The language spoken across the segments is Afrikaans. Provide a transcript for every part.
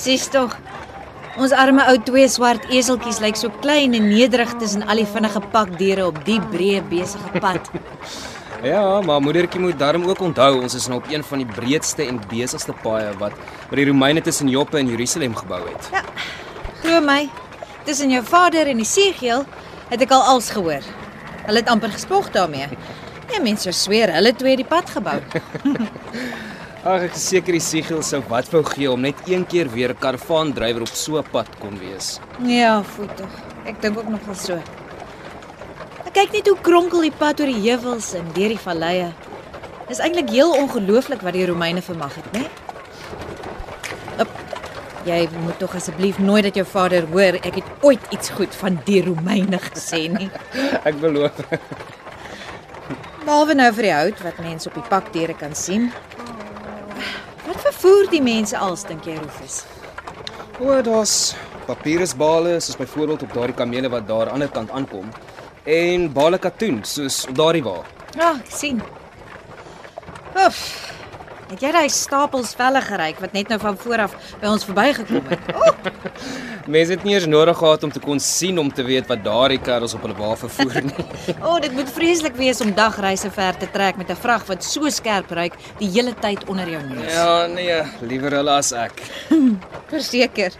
Sis tog. Ons arme ou twee swart eseltjies lyk so klein en nederig tussen al die vinnige pakdiere op die breë besige pad. Ja, maar moedertjie moet darm ook onthou ons is nou op een van die breedste en besigste paaie wat wat die Romeine tussen Joppe en Jerusalem gebou het. Ja. Glo my, tussen jou vader en die seegeel het ek al als gehoor. Hulle het amper gespog daarmee. Ja, mense sweer hulle twee die pad gebou. Ag, ek is seker die Siegel sou wat wou gee om net een keer weer 'n karavaandrywer op so 'n pad kon wees. Ja, voet tog. Ek dink ook nogal so. Ek kyk net hoe kronkel die pad oor die heuwels en deur die valleie. Dis eintlik heel ongelooflik wat die Romeine vermag het, né? Op. Jy moet tog asseblief nooit dat jou vader hoor ek het ooit iets goed van die Romeine gesê nie. Ek beloof. Behalwe nou vir die hout wat mense op die pakdiere kan sien. Wat vervoer die mense als dink jy Rufus? O, daar's papierisbale soos byvoorbeeld op daardie kamele wat daar aan die ander kant aankom en bale katoen soos op daardie wa. Ja, ek sien. Oef. Het jy daai stapels velle geryk wat net nou van voor af by ons verbygekom het? O, Mense het nie eens nodig gehad om te kon sien om te weet wat daardie karres op hulle wa vervoer nie. oh, dit moet vreeslik wees om dagreise ver te trek met 'n vrag wat so skerp ruik die hele tyd onder jou neus. ja, nee, liewer hulle as ek. Verseker.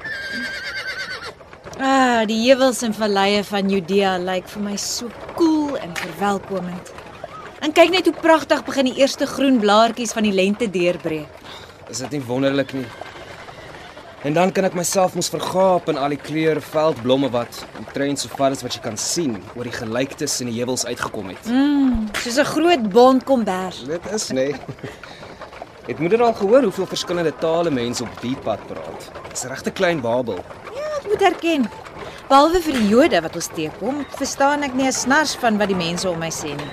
Ah, die heuwels en valleie van Judea lyk vir my so koel en verwelkomend. En kyk net hoe pragtig begin die eerste groen blaartjies van die lente deurbreek. Is dit nie wonderlik nie? En dan kan ek myself mos vergaap in al die kleure veldblomme wat omtrent so ver as wat jy kan sien oor die gelyktes in die heuwels uitgekom het. Mm, soos 'n groot bond kombers. Dit is nê. Nee. Het moeder al gehoor hoeveel verskillende tale mense op die pad praat? Dis regte klein Babel. Ja, ek moet erken. Behalwe vir die Jode wat ons teekom, verstaan ek nie 'n snars van wat die mense om my sê nie.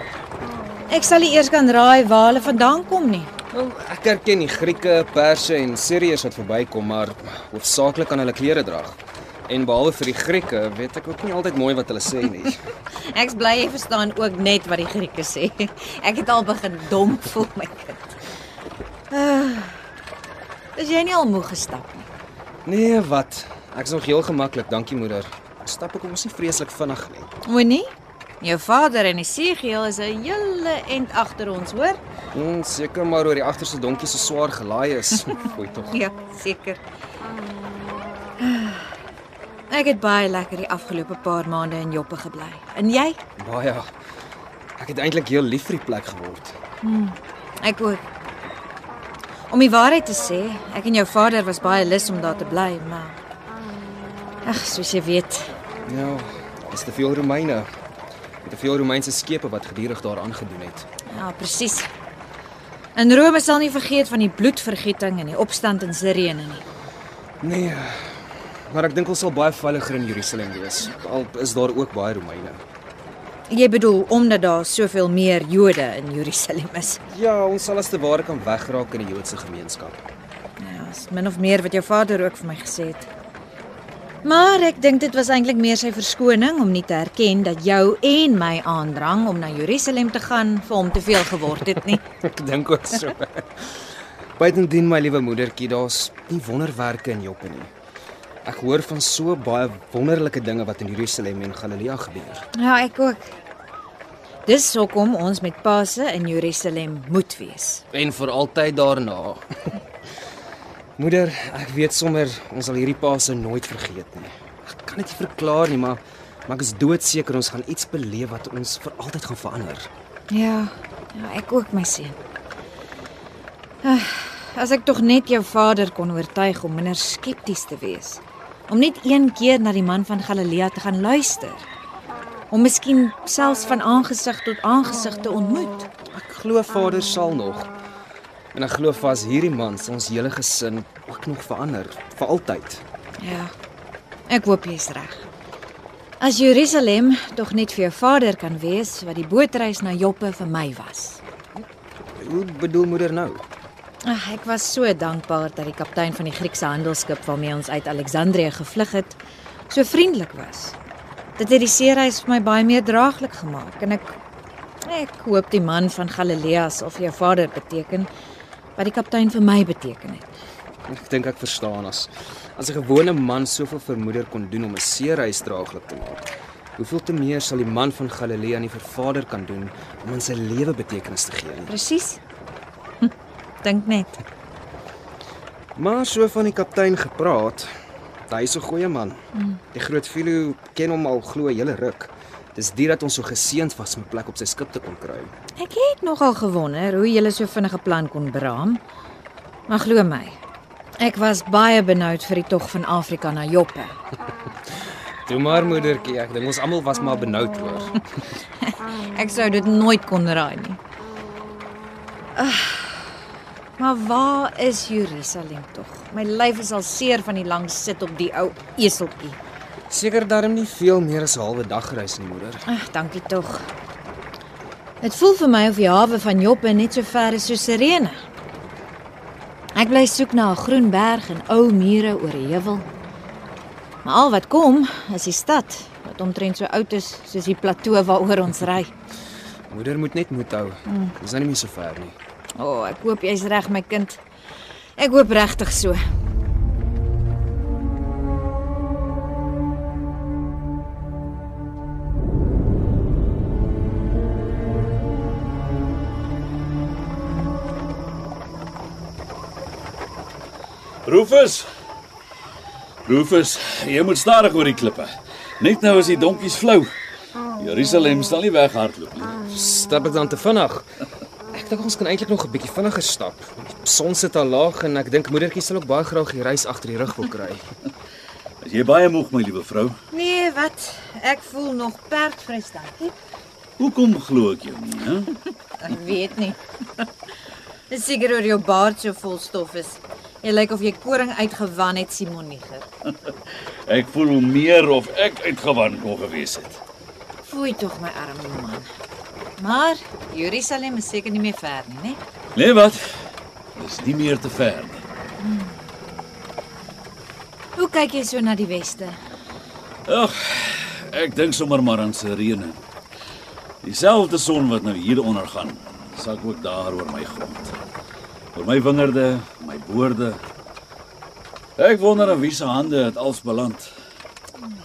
Ek sal nie eers kan raai waar hulle vandaan kom nie. Wel, ek herken die Grieke, Perse en Siriërs wat verbykom, maar hoofsaaklik aan hulle klere dra. En behalwe vir die Grieke, weet ek ook nie altyd mooi wat hulle sê nie. Ek's bly jy verstaan ook net wat die Grieke sê. Ek het al begin dom voel my kind. Ah, is jy nie al moeg gestap nie? Nee, wat? Ek's nog heel gemaklik, dankie moeder. Stap ek ons nie vreeslik vinnig nie. O nee. Jou vader en die seegeel is 'n hele end agter ons, hoor? Hmm, seker maar oor die agterste donkie so swaar gelaai is. Fooi tog. Ja, seker. Ek het baie lekker die afgelope paar maande in Joppe gebly. En jy? Baie. Ek het eintlik heel lief vir die plek geword. Ek ook. Om die waarheid te sê, ek en jou vader was baie lus om daar te bly, maar Ag, soos jy weet, Ja, dis te veel Romeine. Met te veel Romeinse skepe wat gedurig daar aangedoen het. ja, presies. En Rome sal nie vergeet van die bloedvergieting en die opstand in Sirene nie. Nee. Maar ek dink ons sal baie veiliger in Jerusalem wees. Al is daar ook baie Romeine. Jy bedoel omdat daar soveel meer Jode in Jerusalem is. Ja, ons sal as te ware kan wegraak in die Joodse gemeenskap. Ja, is min of meer wat jou vader ook vir my gesê het. Maar ek dink dit was eintlik meer sy verskoning om nie te erken dat jou en my aandrang om na Jerusalem te gaan vir hom te veel geword het nie. Ek dink ook so. Buitendien my liewe moedertjie, daar's nie wonderwerke in Joppe nie. Ek hoor van so baie wonderlike dinge wat in Jerusalem en Galilea gebeur. Ja, ek ook. Dis hoekom ons met Paase in Jerusalem moet wees. En vir altyd daarna. Moeder, ek weet sommer ons sal hierdie Paase nooit vergeet nie. Ek kan dit nie verklaar nie, maar maar ek is doodseker ons gaan iets beleef wat ons vir altyd gaan verander. Ja, ja, ek ook my seun. Ah, As ek tog net jou vader kon oortuig om minder skepties te wees. Om net een keer na die man van Galilea te gaan luister. Om miskien selfs van aangesig tot aangesig te ontmoet. Ek glo Vader sal nog. En ek glo vas hierdie man se ons hele gesin ook nog verander vir altyd. Ja. Ek hoop jy's reg. As Jerusalem tog net vir jou vader kan wees wat die bootreis na Joppe vir my was. Hoe bedoel moeder nou? Ag, ek was so dankbaar dat die kaptein van die Griekse handelsskip waarmee ons uit Alexandrië gevlug het, so vriendelik was. Dit het die seereis vir my baie meer draaglik gemaak en ek ek hoop die man van Galilea sal vir jou vader beteken wat die kaptein vir my beteken het. Ek dink ek verstaan as as 'n gewone man soveel vir moeder kon doen om 'n seereis draaglik te maak. Hoeveel te meer sal die man van Galilea nie vir vader kan doen om in sy lewe betekenis te gee. Presies. Hm, Dink net. Maar so van die kaptein gepraat, hy's 'n goeie man. Mm. Die groot Philo ken hom al glo 'n hele ruk. Dis dit dat ons so geseënd was om 'n plek op sy skip te kon kry. Ek het nogal gewonder hoe jy so vinnige plan kon beraam. Maar glo my, ek was baie benoud vir die tog van Afrika na Joppe. Toe maar moedertjie, ek dink ons almal was maar benoud hoor. Ek sou dit nooit kon raai nie. Ah, maar waar is Jerusalem tog? My lyf is al seer van die lang sit op die ou eseltjie. Seker darm nie veel meer as 'n halwe dag reis nie, moeder. Ag, dankie tog. Dit voel vir my of die hawe van Joppe net so ver is soos Sirene. Ek bly soek na 'n groen berg en ou mure oor 'n heuwel. Maar al wat kom is die stad wat omtrent so oud is soos die plateau waaroor ons ry. Moeder moet net moed hou. Dis nou nie meer so ver nie. O, oh, ek hoop jy's reg my kind. Ek hoop regtig so. Rufus. Rufus, jy moet stadig oor die klippe. Net nou is die donkies flou. Jerusalem sal nie weghardloop nie. Stap ek dan te vinnig? Ek dink ons kan eintlik nog 'n bietjie vinniger stap. Die son sit al laag en ek dink moedertjie sal ook baie graag die reis agter die rug wil kry. Is jy baie moeg, my liewe vrou? Nee, wat? Ek voel nog perdfris dankie. Hoekom glo ek jou nie, hè? Ek weet nie. Dis seker oor jou baard so vol stof is. Jy lyk of jy koring uitgewan het, Simoniger. Ek voel hoe meer of ek uitgewan kon gewees het. Foei tog my arme man. Maar Jerusalem is seker nie meer ver nie, né? Nee wat? Dis nie meer te ver nie. Hoe kyk jy so na die weste? Ag, ek dink sommer maar aan Sirene. Dieselfde son wat nou hier ondergaan, sak ook daar oor my grond. Oor my wingerde, my boorde. Ek wonder in wie se hande dit als beland.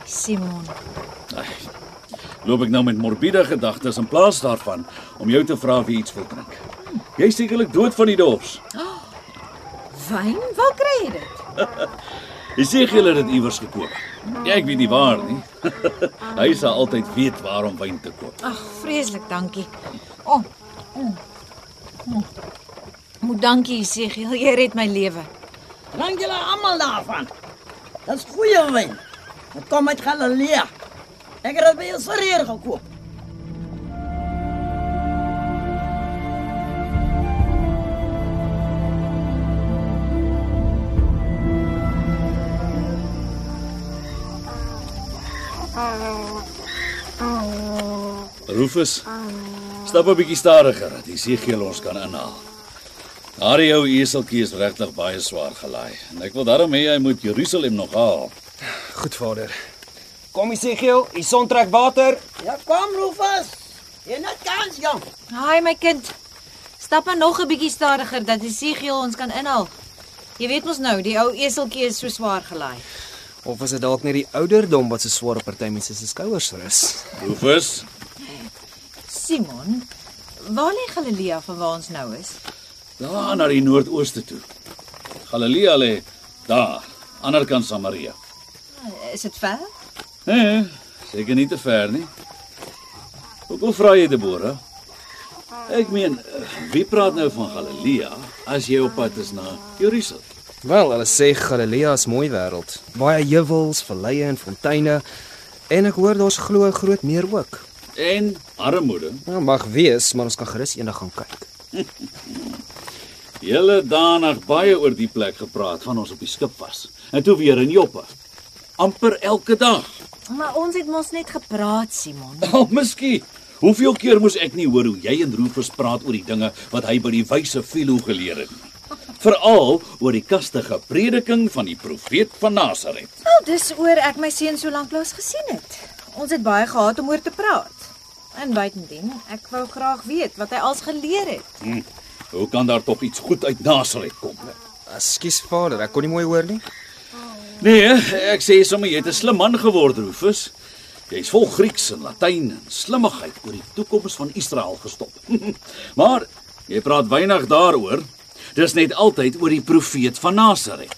Simon. Ag, loop ek nou met morbiede gedagtes in plaas daarvan om jou te vra wie iets wil drink. Jy is sekerlik dood van die dors. Wyn? Waar kry jy dit? Jy sê jy het dit iewers gekoop. Ja, ek weet nie waar nie. Hy sal altyd weet waar om wyn te koop. Ag, vreeslik dankie. O. Oh, mm, mm. Moet dankie, Sigiel. Jy red my lewe. Drink julle almal daarvan. Dis goeie wyn. Dit kom uit Galilea. Ek het dit by 'n serreer gekoop. Rufus, stap 'n bietjie stadiger dat die seegeel ons kan inhaal. Daardie ou eseltjie is regtig baie swaar gelaai en ek wil daarom hê hy moet Jerusalem nog haal. Goed vader. Kom Isegiel, die son trek water. Ja, kom Rufus. Jy net kans, jong. Haai my kind. Stap maar nog 'n bietjie stadiger dat die Sigiel ons kan inhaal. Jy weet mos nou, die ou eseltjie is so swaar gelaai. Of is dit dalk net die ouderdom wat so swaar op party mense se skouers rus? Rufus, Simon, waar lê Galilea van waar ons nou is? Daar na die noordooste toe. Galilea lê daar, ander kant Samaria. Is dit ver? Nee, seker nie te ver nie. Hoekom vra jy Debora? Ek meen, wie praat nou van Galilea as jy op pad is na Jerusalem? Wel, hulle sê Galilea is mooi wêreld. Baie heuwels, valleie en fonteine. En ek hoor daar's glo 'n groot meer ook. En armoede. Nou mag wees, maar ons kan gerus eendag gaan kyk. Julle daarna baie oor die plek gepraat van ons op die skip was. En toe weer in Joppe. amper elke dag. Maar ons het mos net gepraat, Simon. Oh, miskien. Hoeveel keer moes ek nie hoor hoe jy en Rufus praat oor die dinge wat hy by die wyse Philo geleer het nie. Veral oor die kastige prediking van die profeet van Nasaret. Wel, dis oor ek my seun so lank lank gesien het. Ons het baie gehad om oor te praat. En buitendien, ek wou graag weet wat hy als geleer het. Hm. Hoe kan daar tog iets goed uit Nasaret kom? Ekskuus vader, ek kon nie mooi hoor nie. Nee, ek sê sommer jy het 'n slim man geword, Rufus. Jy's vol Grieks en Latyn en slimmigheid oor die toekoms van Israel gestop. maar jy praat weinig daaroor. Dis net altyd oor die profeet van Nasaret.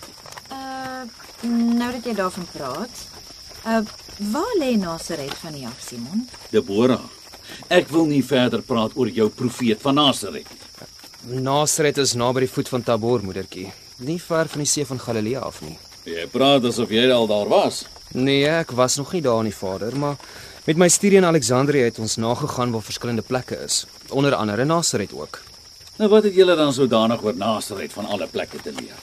Uh, nou dat jy daarvan praat. Uh, waar lê Nasaret van die af, Simon? Deborah, ek wil nie verder praat oor jou profeet van Nasaret nie. Nasaret is naby die voet van Tabor, moedertjie. Nie ver van die see van Galilea af nie. Jy praat asof jy al daar was. Nee, ek was nog nie daar nie, vader, maar met my studie in Alexandrië het ons nagegaan waar verskillende plekke is, onder andere Nasaret ook. Nou wat het julle dan sodanig oor Nasaret van alle plekke te leer?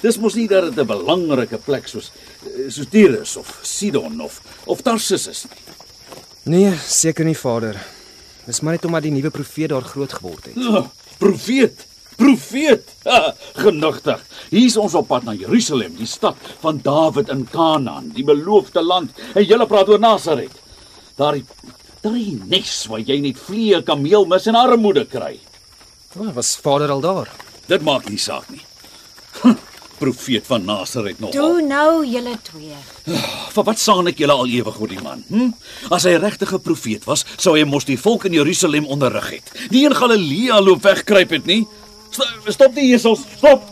Dis mos nie dat dit 'n belangrike plek soos soos Tyrus of Sidon of of Tarsus is nie. Nee, seker nie, vader. Dis maar net omdat die nuwe profeet daar groot geword het. Oh, profeet, profeet. Ha, genigtig. Hier's ons op pad na Jerusalem, die stad van Dawid in Kanaan, die beloofde land. En julle praat oor Nasaret. Daardie daardie nes waar jy net vlee, kameel mis en armoede kry. Waar was vader al daar? Dit maak nie saak nie. Profeet van Nasaret nog. Toe nou julle twee. Vir wat saan ek julle al ewig oor die man? Hm? As hy regtig 'n profeet was, sou hy mos die volk in Jerusalem onderrig het. Nie in Galilea loop wegkruip het nie. St stop die jesels, stop.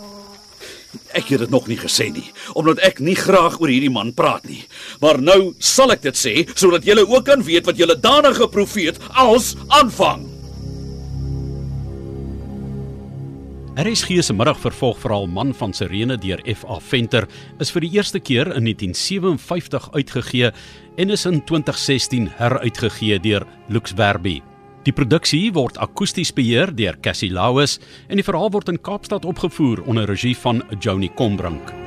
Ek het dit nog nie gesê nie, omdat ek nie graag oor hierdie man praat nie. Maar nou sal ek dit sê sodat julle ook kan weet wat julle danige profeet als aanvang. RSG se middagvervolgverhaal Man van Sirene deur F.A. Venter is vir die eerste keer in 1957 uitgegee en is in 2016 heruitgegee deur Lux Verbi. Die produksie word akoesties beheer deur Cassie Lauis en die verhaal word in Kaapstad opgevoer onder regie van Joni Combrink.